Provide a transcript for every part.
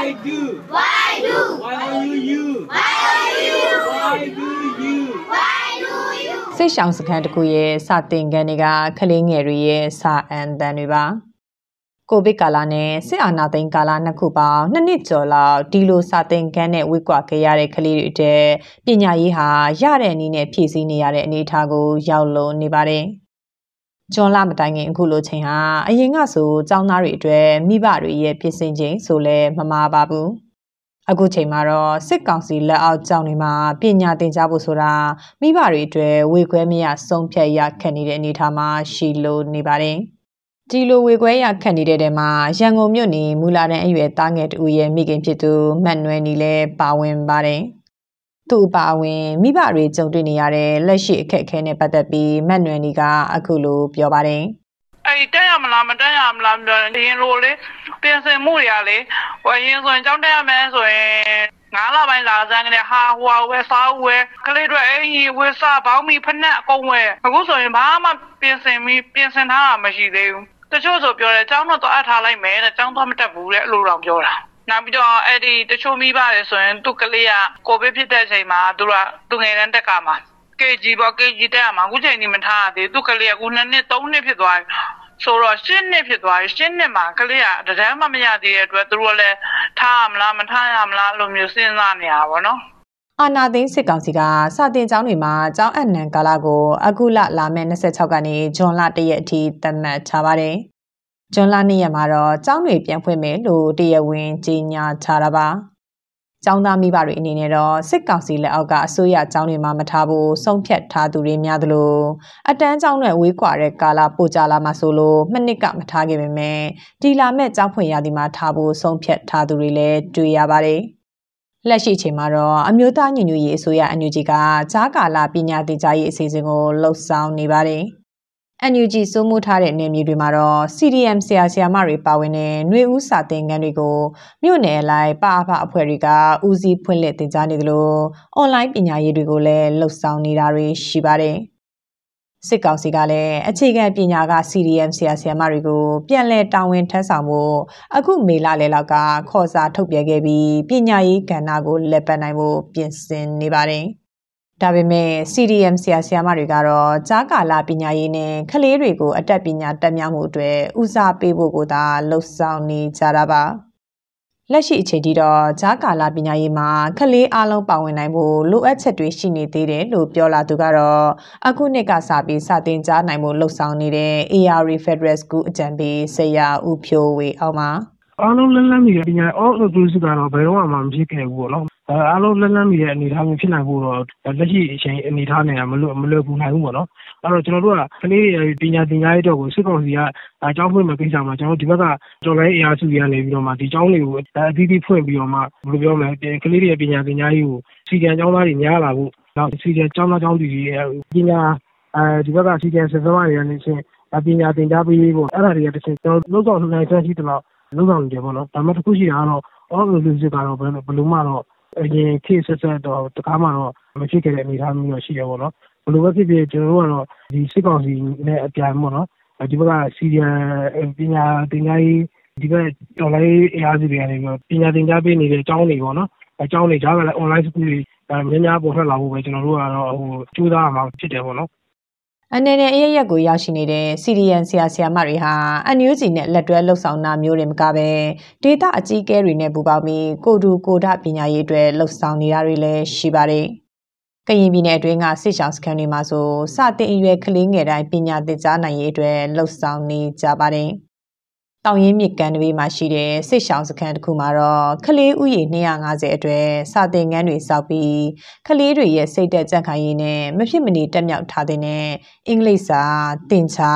Why do? Why do? Why are you you? Why are you? Why do you? Why do you? စိတ်ရှောင်စခန်းတစ်ခုရဲ့စတင်ခန်းတွေကကလေးငယ်တွေရဲ့စာအန်တန်တွေပါကိုဗစ်ကာလနဲ့စစ်အာဏာသိမ်းကာလနှစ်ခုပေါင်းနှစ်နှစ်ကျော်လောက်ဒီလိုစာတင်ခန်းနဲ့ဝေ့ကွာခဲ့ရတဲ့ကလေးတွေတဲ့ပညာရေးဟာရတဲ့အနေနဲ့ဖြည့်ဆည်းနေရတဲ့အနေအထားကိုရောက်လုံနေပါတယ် ကျွန်းလာမတိုင်ခင်အခုလိုချိန်ဟာအရင်ကဆိုចောင်းသားတွေအတွက်မိဘတွေရဲ့ပြင်ဆင်ချိန်ဆိုလဲမမာပါဘူးအခုချိန်မှာတော့စစ်ကောင်စီလက်အောက်ကျောင်းတွေမှာပညာသင်ကြားဖို့ဆိုတာမိဘတွေအတွက်ဝေခွဲမရဆုံးဖြတ်ရခက်နေတဲ့အနေအထားမှာရှိလို့နေပါတယ်ဒီလိုဝေခွဲရခက်နေတဲ့တဲမှာရန်ကုန်မြို့နေမူလာတန်းအရွယ်သားငယ်တူရဲ့မိခင်ဖြစ်သူမတ်နွယ်နီလည်းပါဝင်ပါတယ် သူ့အပါအဝင်မိဘတွေကြုံတွေ့နေရတဲ့လက်ရှိအခက်အခဲနဲ့ပတ်သက်ပြီးမတ်နွယ်နီကအခုလိုပြောပါတယ်။အဲ့တက်ရမလားမတက်ရမလားမပြောရင်ရင်လိုလေပြင်ဆင်မှုတွေကလေဟိုရင်ဆိုရင်ကြောင်းတက်ရမယ်ဆိုရင်ငါးလပိုင်းလာစမ်းကလေးဟာဟွာဝဲစားဝဲကလေးတွေအင်းကြီးဝဲစားပေါင်းမီဖက်နဲ့အကုန်ဝဲအခုဆိုရင်ဘာမှပြင်ဆင်ပြီးပြင်ဆင်ထားတာမရှိသေးဘူးတချို့ဆိုပြောတယ်ကျောင်းတော့အပ်ထားလိုက်မယ်တဲ့ကျောင်းတော့မတက်ဘူးတဲ့အဲ့လိုတော့ပြောတာ နောက်ပြီးတော့အဲ့ဒီတချို့မိပါတယ်ဆိုရင်သူ့ကလေးကကိုဗစ်ဖြစ်တဲ့အချိန်မှာသူကသူငယ်တန်းတက်ကမှာ KG ပေါ့ KG တက်ရမှာအခုချိန်ကြီးမထားရသေးသူ့ကလေးကအခု2နှစ်3နှစ်ဖြစ်သွားပြီဆိုတော့ရှင်းနှစ်ဖြစ်သွားပြီရှင်းနှစ်မှာကလေးကတည်းမှမရသေးတဲ့အတွက်သူတို့လည်းထားရမလားမထားရမလားလို့မျိုးစဉ်းစားနေရပါဘောနော်အာနာသိန်းစစ်ကောင်စီကစာတင်ကျောင်းတွေမှာကျောင်းအနှံကာလကိုအခုလလာမယ့်26ကနေဇွန်လ1ရက်အထိသတ်မှတ်ထားပါတယ်။ ဇွန်လ2ရက်မှာတော့ကျောင်းတွေပြန်ဖွင့်မယ်လို့တရားဝင်ကြေညာထားတာပါ။ကျောင်းသားမိဘတွေအနေနဲ့တော့စစ်ကောင်စီလက်အောက်ကအစိုးရကျောင်းတွေမှာမထားဖို့ဆုံးဖြတ်ထားသူတွေများသလိုအတန်းကျောင်းနဲ့ဝေးကွာတဲ့ကာလပိုကြလာမှာဆိုလို့မနစ်ကမထားခဲ့ပေမဲ့ဒီလာမဲ့ကျောင်းဖွင့်ရသည်မှာထားဖို့ဆုံးဖြတ်ထားသူတွေလည်းတွေ့ရပါတယ်။လက်ရှိအချိန်မှာတော့အမျိုးသားညီညွတ်ရေးအစိုးရ NUG ကဂျားကာလာပညာသင်ကြားရေးအစီအစဉ်ကိုလှုပ်ဆောင်နေပါတယ်။ NUG စိုးမိုးထားတဲ့နေမြေတွေမှာတော့ CDM ဆရာဆရာမတွေပါဝင်တဲ့ຫນွေဦးစာသင်ခန်းတွေကိုမြို့နယ်အလိုက်ပအဖအဖွဲ့တွေကဦးစီးဖွင့်လှစ်သင်ကြားနေသလိုအွန်လိုင်းပညာရေးတွေကိုလည်းလှုပ်ဆောင်နေတာတွေရှိပါတယ်။စစ်ကောင်စီကလည်းအခြေခံပညာက CDM ဆရာဆရာမတွေကိုပြန်လည်တာဝန်ထမ်းဆောင်ဖို့အခုမေလလယ်လောက်ကခေါ်စာထုတ်ပြန်ခဲ့ပြီးပညာရေးကဏ္ဍကိုလက်ပတ်နိုင်ဖို့ပြင်ဆင်နေပါတယ်။ ဒါပေမဲ့ CDM ဆရာဆရာမတွေကတော့ကြားကာလပညာရေးနဲ့ကလေးတွေကိုအတက်ပညာတက်မြောက်မှုအတွက်ဦးစားပေးဖို့ကိုသာလှုံ့ဆော်နေကြတာပါလက်ရှိအခြေထိတော့ဂျားကာလာပညာရေးမှာကလေးအလုံးပါဝင်နိုင်ဖို့လိုအပ်ချက်တွေရှိနေသေးတယ်လို့ပြောလာသူကတော့အခုနှစ်ကစပြီးစတင်ကြားနိုင်မှုလှုပ်ဆောင်နေတဲ့ AR Federal School အကြံပေးဆရာဦးဖြိုးဝေအောင်ပါအားလုံးလက်လန်းနေတဲ့ပညာ all inclusive ကတော့ဘယ်တော့မှမဖြစ်ခဲ့ဘူးပေါ့နော် အဲအားလုံးလက်လန်းနေတဲ့အနေအထားမျိုးဖြစ်နိုင်ဖို့တော့လက်ရှိအချိန်အနေအထားနဲ့မလွယ်မလွယ်ကူနိုင်ဘူးပေါ့နော်အဲ့တော့ကျွန်တော်တို့ကကလေးတွေပညာသင်ကြားရေးတော့ကိုစစ်ကောင်စီကအကြောင်းဖွင့်မဲ့ကိစ္စမှာကျွန်တော်ဒီဘက်ကကျော်လိုင်းအရာစုတွေကနေပြီးတော့မှဒီကျောင်းတွေကိုအသီးသီးဖွင့်ပြီးတော့မှဘယ်လိုပြောမလဲကလေးတွေပညာသင်ကြားရေးကိုစီကံကျောင်းသားတွေများလာဖို့နောက်စီကံကျောင်းသားကျောင်းသူတွေပညာအဲဒီဘက်ကစီကံစစ်သမားတွေကနေချင်းပညာသင်ကြားပေးဖို့အဲ့ဒါတွေကတစ်ချက်ကျွန်တော်လုံးဆောင်နိုင်တဲ့ရှိတယ်လို့လုံးဆောင်နေတယ်ပေါ့နော်ဒါမှတစ်ခုရှိတာကတော့ all inclusive ကတော့ဘယ်လိုဘယ်လိုမှတော့ အရင်ခေတ်ဆက်ဆက်တော့တကားမှတော့မဖြစ်ခဲ့တဲ့အနေအထားမျိုးတော့ရှိရပေါ့နော်ဘယ်လိုပဲဖြစ်ဖြစ်ကျွန်တော်တို့ကတော့ဒီစစ်ကောင်စီနဲ့အပြန်ပေါ့နော်ဒီဘက်ကစီရီယံပညာသင်ကြားရေးဒီဘက် online အရာစုတွေကနေပြီးပညာသင်ကြားပေးနေတဲ့အကြောင်းတွေပေါ့နော်အကြောင်းတွေကြားကလည်း online school တွေများများပေါ်ထွက်လာဖို့ပဲကျွန်တော်တို့ကတော့ဟိုကြိုးစားရမှာဖြစ်တယ်ပေါ့နော် အနေနဲ့အရရက်ကိုရောက်ရှိနေတဲ့ CDN ဆရာဆရာမတွေဟာ NUG နဲ့လက်တွဲလှုပ်ဆောင်တာမျိုးတွေမကဘဲဒေတာအကြီးအကဲတွေနဲ့ပူးပေါင်းပြီးကိုတူကိုဒပညာရေးအတွက်လှုပ်ဆောင်နေတာတွေလည်းရှိပါတယ်။ကရင်ပြည်နယ်အတွင်းကစစ်ရှောင်းစခန်းတွေမှာဆိုစတင်အရွယ်ကလေးငယ်တိုင်းပညာသင်ကြားနိုင်ရေးအတွက်လှုပ်ဆောင်နေကြပါတယ် တောင်ရင်းမြစ်ကမ်းတွေမှာရှိတဲ့စစ်ရှောင်းစခန်းတစ်ခုမှာတော့ကလေးဥယေ250အတွက်စာသင်ခန်းတွေစောက်ပြီးကလေးတွေရဲ့စိတ်သက်ကြံ့ခိုင်ရေးနဲ့မဖြစ်မနေတက်မြောက်ထားတဲ့အင်္ဂလိပ်စာတင်ချာ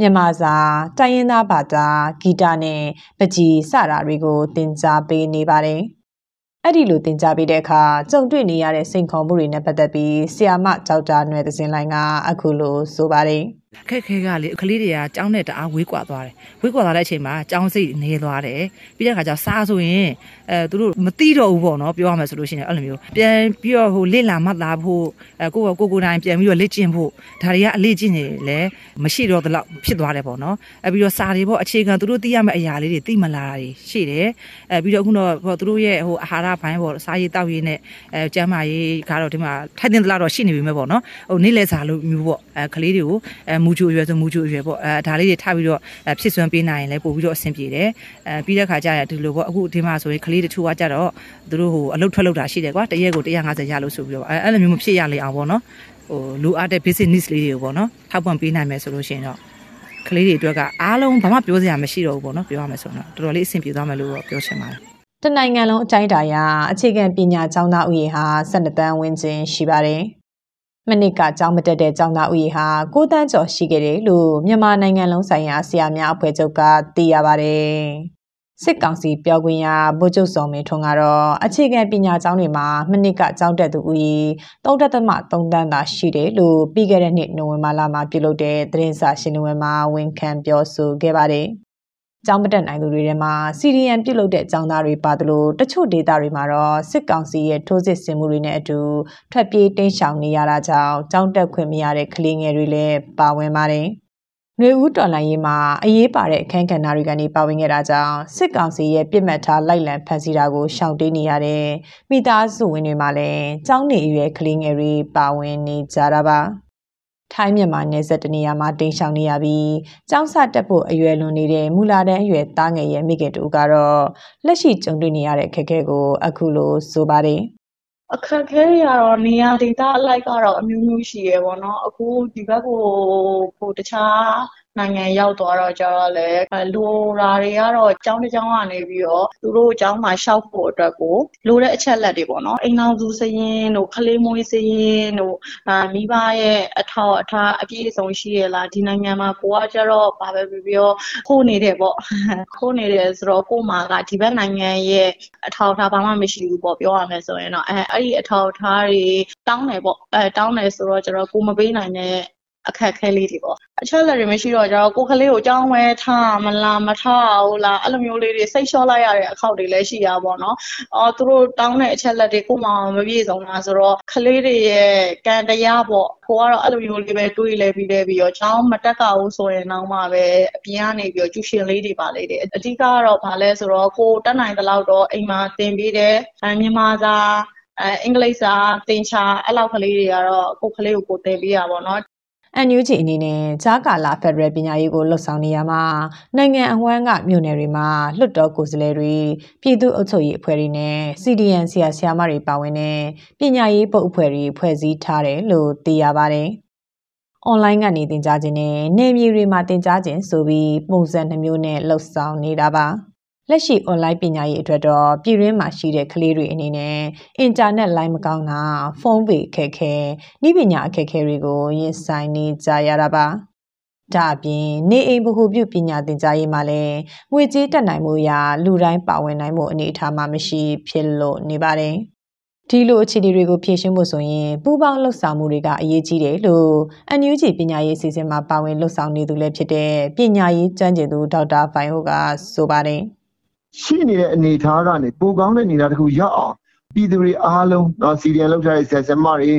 မြန်မာစာတိုင်းရင်းသားဘာသာဂီတနဲ့ပကြီးစတာတွေကိုသင်ကြားပေးနေပါတယ်။အဲ့ဒီလိုသင်ကြားပေးတဲ့အခါကြုံတွေ့နေရတဲ့စိန်ခေါ်မှုတွေနဲ့ပတ်သက်ပြီးဆီယာမကြောက်တာနွယ်သစင်လိုင်းကအခုလိုဆိုပါတယ်။အ ခက်ခဲကလေကလေးတွေကကြောင်းနဲ့တအားဝေးကွာသွားတယ်ဝေးကွာသွားတဲ့အချိန်မှာကြောင်းစိတ်နေသွားတယ်ပြီးတဲ့အခါကျစားဆိုရင်အဲသူတို့မတိတော့ဘူးပေါ့နော်ပြောရမယ်ဆိုလို့ရှိရင်အဲ့လိုမျိုးပြန်ပြီးတော့ဟိုလေ့လာမှတ်သားဖို့အဲကိုကိုကိုတိုင်းပြန်ပြီးတော့လေ့ကျင့်ဖို့ဒါတွေကအလေ့ကျင့်နေလဲမရှိတော့တဲ့လောက်ဖြစ်သွားတယ်ပေါ့နော်အဲပြီးတော့စာတွေပေါ့အခြေခံသူတို့သိရမယ့်အရာလေးတွေသိမလာတာတွေရှိတယ်အဲပြီးတော့အခုတော့ဟိုသူတို့ရဲ့ဟိုအာဟာရဘိုင်းပေါ့စားရေးတောက်ရေးနဲ့အဲကျန်းမာရေးကတော့ဒီမှာထိုက်တင်သလားတော့ရှိနေပြီမဲ့ပေါ့နော်ဟိုနေ့လဲစာလို့မျိုးပေါ့အဲကလေးတွေကိုအဲမူချိုအရွယ်ဆိုမူချိုအရွယ်ပေါ့အဲဒါလေးတွေထားပြီးတော့ဖြစ်စွမ်းပေးနိုင်ရင်လည်းပို့ပြီးတော့အဆင်ပြေတယ်အဲပြီးတဲ့ခါကျရင်ဒီလိုပေါ့အခုဒီမှာဆိုရင်ကလေးတချို့ကကြတော့သူတို့ဟိုအလုတ်ထွက်လောက်တာရှိတယ်ကွာတရက်ကို150ရလို့ဆိုပြီးတော့အဲအဲ့လိုမျိုးမဖြစ်ရလေအောင်ပေါ့နော်ဟိုလိုအပ်တဲ့ basic needs လေးတွေကိုပေါ့နော်ထောက်ပံ့ပေးနိုင်မယ်ဆိုလို့ရှိရင်တော့ကလေးတွေအတွက်ကအားလုံးဘာမှပြောစရာမရှိတော့ဘူးပေါ့နော်ပြောရမယ်ဆိုတော့တော်တော်လေးအဆင်ပြေသွားမယ်လို့ပြောချင်ပါတယ်တနိုင်ငံလုံးအတိုင်းအတာအရအခြေခံပညာကျောင်းသားဥယေဟာ12တန်းဝန်းကျင်ရှိပါတယ်။ မနစ်ကကျောင်းမတက်တဲ့ကျောင်းသားဥယေဟာ9တန်းကျော်ရှိခဲ့တယ်လို့မြန်မာနိုင်ငံလုံးဆိုင်ရာဆရာများအဖွဲ့ချုပ်ကသိရပါတယ်။စစ်ကောင်စီပြောခွင့်ရဗိုလ်ချုပ်စောမင်းထွန်းကတော့အခြေခံပညာကျောင်းတွေမှာမနစ်ကကျောင်းတက်သူဥယေ3.3တန်းသာရှိတယ်လို့ပြီးခဲ့တဲ့နှစ်နိုဝင်ဘာလမှာပြုလုပ်တဲ့သတင်းစာရှင်းလင်းပွဲမှာဝန်ခံပြောဆိုခဲ့ပါတယ်။ ကျောင်းမတက်နိုင်သူတွေထဲမှာစီရီယန်ပြုတ်လုတဲ့ကျောင်းသားတွေပါသလိုတချို့ဒေသတွေမှာတော့စစ်ကောင်စီရဲ့ထိုးစစ်ဆင်မှုတွေနဲ့အတူထွက်ပြေးတိမ်းရှောင်နေရတာကြောင့်ကျောင်းတက်ခွင့်မရတဲ့ကလေးငယ်တွေလည်းပါဝင်ပါတယ်။ຫນွေဦးတော်လိုင်းရေးမှာအရေးပါတဲ့အခန်းကဏ္ဍတွေကနေပါဝင်ခဲ့တာကြောင့်စစ်ကောင်စီရဲ့ပြစ်မှတ်ထားလိုက်လံဖန်ဆီးတာကိုရှောင်တေးနေရတဲ့မိသားစုဝင်တွေမှာလည်းကျောင်းနေအရွယ်ကလေးငယ်တွေပါဝင်နေကြတာပါ။ ထိုင်းမြန်မာနယ်စပ်တနေရာမှာတင်ရှောင်နေရပြီးကျောင်းဆတက်ဖို့အရွယ်လွန်နေတဲ့မူလာတန်းအရွယ်သားငယ်ရဲ့မိခင်တူကတော့လက်ရှိကြုံတွေ့နေရတဲ့အခက်အခဲကိုအခုလိုဆိုပါတယ်အခက်ခဲတွေကတော့နေရာဒေသအလိုက်ကတော့အမျိုးမျိုးရှိရယ်ပေါ့နော်အခုဒီဘက်ကိုဟိုတခြား နိုင်ငံရောက်သွားတော့ကျတော့လည်းလိုတာတွေကတော့ကျောင်းတစ်ကျောင်းကနေပြီးတော့သူတို့ကျောင်းမှာရှောက်ဖို့အတွက်ကိုလိုတဲ့အချက်လက်တွေပေါ့နော်အိမ်အောင်စုစရင်တို့ခလေးမွေးစရင်တို့အာမိဘရဲ့အထောက်အထားအပြည့်အစုံရှိရလားဒီနိုင်ငံမှာကိုကကျတော့ဘာပဲပြောပြောခိုးနေတယ်ပေါ့ခိုးနေတယ်ဆိုတော့ကို့မှာကဒီဘက်နိုင်ငံရဲ့အထောက်အထားဘာမှမရှိဘူးပေါ့ပြောရမယ်ဆိုရင်တော့အဲအဲ့ဒီအထောက်အထားတွေတောင်းတယ်ပေါ့အဲတောင်းတယ်ဆိုတော့ကျတော့ကိုမပေးနိုင်တဲ့ အခက်အခဲလေးတွေပေါ့အချက်လက်တွေမရှိတော့ကျတော့ကိုကလေးကိုအကြောင်းဝဲထားမလားမထားဘူးလားအဲ့လိုမျိုးလေးတွေစိတ်လျှော့လိုက်ရတဲ့အခောက်တွေလည်းရှိရပါတော့အော်သူတို့တောင်းတဲ့အချက်လက်တွေကိုမှမပြည့်စုံတာဆိုတော့ကလေးတွေရဲ့ကံတရားပေါ့ကိုကတော့အဲ့လိုမျိုးလေးပဲတွေးလဲပြီးလဲပြီးတော့ကျောင်းမတက်ကဘူးဆိုရင်တော့မှပဲအပြင်ကနေပြီးတော့ကျူရှင်လေးတွေပါလေတယ်အဓိကကတော့ဗာလဲဆိုတော့ကိုတက်နိုင်တဲ့လောက်တော့အိမ်မှာသင်ပေးတယ်မြန်မာစာအဲအင်္ဂလိပ်စာသင်ချာအဲ့လောက်ကလေးတွေကတော့ကိုကလေးကိုကိုသင်ပေးရပါတော့ NUG အနေနဲ့ဂျာကာလာဖက်ဒရယ်ပညာရေးကိုလှုပ်ဆောင်နေရမှာနိုင်ငံအဝန်းကမြို့နယ်တွေမှာလွှတ်တော်ကိုယ်စားလှယ်တွေပြည်သူ့အုပ်ချုပ်ရေးအဖွဲ့တွေနဲ့ CDN ဆရာဆရာမတွေပါဝင်တဲ့ပညာရေးပုတ်အဖွဲ့တွေဖွဲ့စည်းထားတယ်လို့သိရပါတယ်။ online ကနေသင်ကြားခြင်းနဲ့နေမြေတွေမှာသင်ကြားခြင်းဆိုပြီးပုံစံနှမျိုးနဲ့လှုပ်ဆောင်နေတာပါ။ လက်ရှိ online ပညာရေးအတွက်တော့ပြည်တွင်းမှာရှိတဲ့ကလေးတွေအနေနဲ့အင်တာနက် လိုင်းမကောင်းတာဖုန်းပေခက်ခဲဤပညာအခက်ခဲတွေကိုရင်ဆိုင်နေကြရတာပါဒါအပြင်နေအိမ်ဗဟုပြုပညာသင်ကြားရေးမှာလည်းငွေကြေးတက်နိုင်မှုရာလူတိုင်းပါဝင်နိုင်မှုအနေအထားမှာမရှိဖြစ်လို့နေပါတယ်ဒီလိုအခြေအနေတွေကိုဖြေရှင်းဖို့ဆိုရင်ပူးပေါင်းလှုပ်ဆောင်မှုတွေကအရေးကြီးတယ်လို့ NUG ပညာရေးအစီအစဉ်မှာပါဝင်လှုပ်ဆောင်နေသူလည်းဖြစ်တဲ့ပညာရေးကျွမ်းကျင်သူဒေါက်တာဖိုင်ဟိုကဆိုပါတယ်။ ရှိနေတဲ့အနေအထားကနေပိုကောင်းတဲ့အနေအထားတစ်ခုရောက်အောင်ပြည်သူတွေအားလုံးတော့စီရီယံလောက်ထားတဲ့ဆရာဆရာမတွေ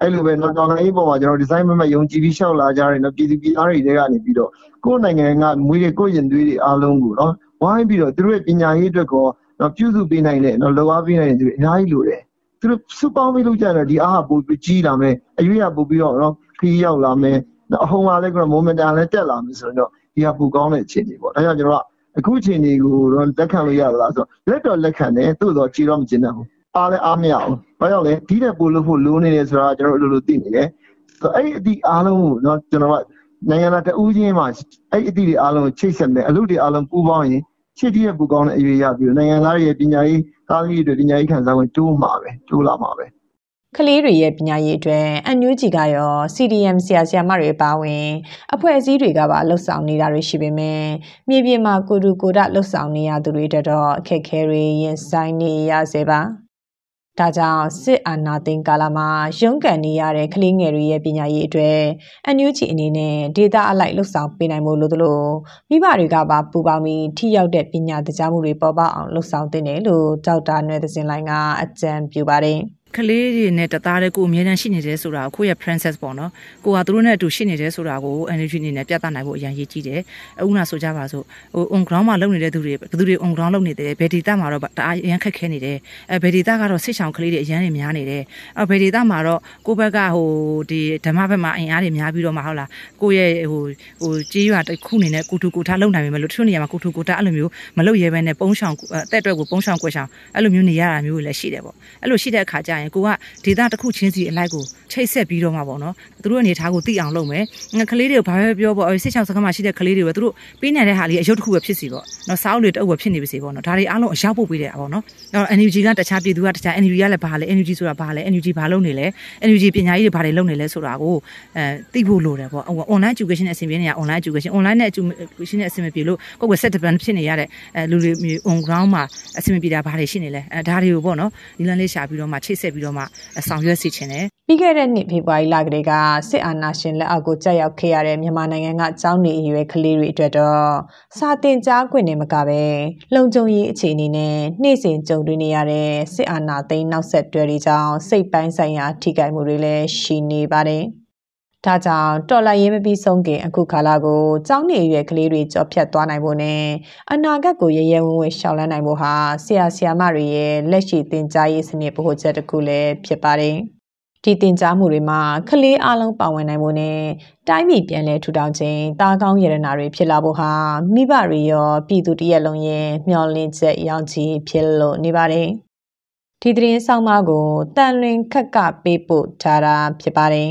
အဲ့လိုပဲတော့တော်လိုင်းပေါ်မှာကျွန်တော်ဒီဇိုင်းမမယုံကြည်ပြီးရှောက်လာကြတယ်နော်ပြည်သူပြည်သားတွေတွေကနေပြီးတော့ကိုယ့်နိုင်ငံကမွေးတဲ့ကိုယ့်ရင်သွေးတွေအားလုံးကိုနော်ဝိုင်းပြီးတော့သူတို့ရဲ့ပညာရေးအတွက်ကောနော်ပြုစုပေးနိုင်တဲ့နော်လောအားပေးနိုင်တဲ့သူတွေအများကြီးလိုတယ်သူတို့စုပေါင်းပြီးလုပ်ကြတယ်ဒီအားကပိုပြီးကြီးလာမယ်အရွေးရပိုပြီးတော့နော်ခီးရောက်လာမယ်အဟုန်ကလည်းကမိုမန်တန်လည်းတက်လာမယ်ဆိုတော့ဒီကပိုကောင်းတဲ့အခြေအနေပေါ့ဒါကြောင့်ကျွန်တော်က အခုချိန်ဒီကိုတော့လက်ခံလို့ရပါလားဆိုတော့လက်တော့လက်ခံတယ်သို့တော့ကြည်တော့မကျင်တတ်ဘူးအားလည်းအားမရဘူးဘာကြောင့်လဲဒီတဲ့ပို့လို့ဖို့လိုနေတယ်ဆိုတော့ကျွန်တော်တို့လိုလိုသိနေတယ်ဆိုတော့အဲ့ဒီအသည့်အားလုံးကိုတော့ကျွန်တော်ကနိုင်ငံသားတဦးချင်းမှာအဲ့ဒီအသည့်တွေအားလုံးကိုချိတ်ဆက်မယ်အလုပ်တွေအားလုံးပူးပေါင်းရင်ချစ်တည်းရဲ့ပူကောင်းတဲ့အရေးရပြီးနိုင်ငံသားရဲ့ပညာရေးကားကြီးတွေပညာရေးခံစားဝင်တိုးမှာပဲတိုးလာမှာပဲ ကလေးတွေရဲ့ပညာရေးအတွက်အန်ယူဂျီကရော CDM ဆရာဆရာမတွေပါဝင်အဖွဲ့အစည်းတွေကပါလှုပ်ဆောင်နေတာတွေရှိပေမဲ့မြေပြင်မှာကိုတူကိုဒလှုပ်ဆောင်နေရသူတွေတက်တော့အခက်အခဲတွေရင်ဆိုင်နေရစေပါဒါကြောင့်စစ်အာဏာသိမ်းကာလမှာရုန်းကန်နေရတဲ့ကလေးငယ်တွေရဲ့ပညာရေးအတွက်အန်ယူဂျီအနေနဲ့ဒေတာအလိုက်လှုပ်ဆောင်ပေးနိုင်ဖို့လိုသလိုမိဘတွေကပါပူပေါင်းပြီးထိရောက်တဲ့ပညာတရားမှုတွေပေါ်ပေါက်အောင်လှုပ်ဆောင်သင့်တယ်လို့ဒေါက်တာနွယ်သစင်လိုင်းကအကြံပြုပါတယ်။ ကလေးတွေနဲ့တသားတည်းကိုအမြဲတမ်းရှိနေတယ်ဆိုတာကိုကိုယ့်ရဲ့ princess ပေါ့နော်ကိုကသူတို့နဲ့အတူရှိနေတယ်ဆိုတာကို energy အနေနဲ့ပြသနိုင်ဖို့အရင်ရေးကြည့်တယ်အခုနဆိုကြပါစို့ဟို on ground မှာလုပ်နေတဲ့သူတွေဘယ်သူတွေ on ground လုပ်နေတယ်ဘယ်ဒေတာမှာတော့တအားအရင်ခက်ခဲနေတယ်အဲဘယ်ဒေတာကတော့စစ်ဆောင်ကလေးတွေအရင်နေများနေတယ်အဲဘယ်ဒေတာမှာတော့ကိုဘက်ကဟိုဒီဓမ္မဘက်မှာအင်အားတွေများပြီးတော့မှဟုတ်လားကိုရဲ့ဟိုဟိုကြေးရွာတစ်ခုအနေနဲ့ကိုတူကိုထားလုပ်နိုင်ပေမဲ့လို့တချို့နေရာမှာကိုတူကိုထားအဲ့လိုမျိုးမလုပ်ရဲဘဲနဲ့ပုံးဆောင်အသက်အတွက်ကိုပုံးဆောင်ကွက်ဆောင်အဲ့လိုမျိုးနေရတာမျိုးလည်းရှိတယ်ပေါ့အဲ့လိုရှိတဲ့အခါကျရင်ကိုကဒေတာတစ်ခုချင်းစီအလိုက်ကိုချိတ်ဆက်ပြီးတော့မှပေါ့နော်သူတို့အနေထားကိုသိအောင်လုပ်မယ်ငါကလေးတွေကိုဘာပဲပြောပေါ့စစ်ချောင်းစကားမှာရှိတဲ့ကလေးတွေပဲသူတို့ပေးနိုင်တဲ့ဟာလေးအယုတ်တစ်ခုပဲဖြစ်စီပေါ့နော်စားအုပ်တွေတအုပ်ပဲဖြစ်နေပါစေပေါ့နော်ဒါတွေအားလုံးအရောက်ပို့ပေးတဲ့ပေါ့နော်အဲ့တော့ NUG ကတခြားပြည်သူကတခြား NUG ကလည်းဘာလဲ NUG ဆိုတာဘာလဲ NUG ဘာလုပ်နေလဲ NUG ပညာရေးတွေဘာတွေလုပ်နေလဲဆိုတာကိုအဲသိဖို့လိုတယ်ပေါ့ဟို online education နဲ့အဆင်ပြေနေတာ online education online နဲ့ education နဲ့အဆင်မပြေလို့ကိုယ့်ကို set depend ဖြစ်နေရတဲ့အဲလူတွေ on ground မှာအဆင်မပြေတာဘာတွေရှိနေလဲအဲဒါတွေကိုပေါ့နော်ဒီလန်းလေးရှာပြီးတော့မှချိတ်ဆက်ပြီးတော့မှဆောင်ရွက်စီချင်တယ်ပြီးခဲ့တဲ့နှစ်ဖေဖော်ဝါရီလကတည်းကစစ်အာဏာရှင်လက်အောက်ကိုကြာရောက်ခဲ့ရတဲ့မြန်မာနိုင်ငံကကျောင်းနေအရွယ်ကလေးတွေအတွက်တော့စာတင်ကြားခွင့်နဲ့မကပဲလုံခြုံရေးအခြေအနေနဲ့နှိမ့်စင်ကြုံတွေ့နေရတဲ့စစ်အာဏာသိမ်းနောက်ဆက်တွဲတွေကြောင့်စိတ်ပိုင်းဆိုင်ရာထိခိုက်မှုတွေလည်းရှိနေပါတယ်။ ဒါကြောင့်တော်လာရေးမပြီးဆုံးခင်အခုခါလာကိုကျောင်းနေရွယ်ကလေးတွေကြော်ဖြတ်သွားနိုင်ဖို့နဲ့အနာဂတ်ကိုရရဲဝံ့ဝံ့ရှောင်လန်းနိုင်ဖို့ဟာဆရာဆရာမတွေရဲ့လက်ရှိသင်ကြားရေးစနစ်ဗဟိုချက်တစ်ခုလည်းဖြစ်ပါတယ်။ဒီတင် जा မှုတွေမှာကလေးအလုံးပါဝင်နိုင်မှုနဲ့တိုင်းပြည်ပြန်လည်ထူထောင်ခြင်းတာကောင်းရတနာတွေဖြစ်လာဖို့ဟာမိဘတွေရောပြည်သူတရက်လုံးရဲ့မျှော်လင့်ချက်ရောင်ချီဖြစ်လို့နေပါတယ်ဒီသတင်းဆောင်မကိုတန်လွင်ခက်ကပေးပို့ထားတာဖြစ်ပါတယ်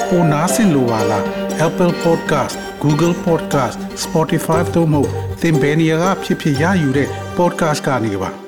ပိုနားဆင်လိုပါလား Apple Podcast Google Podcast Spotify တို့မှာသင်ပင်ရာဖြစ်ဖြစ်ရယူတဲ့ podcast ကနေပါ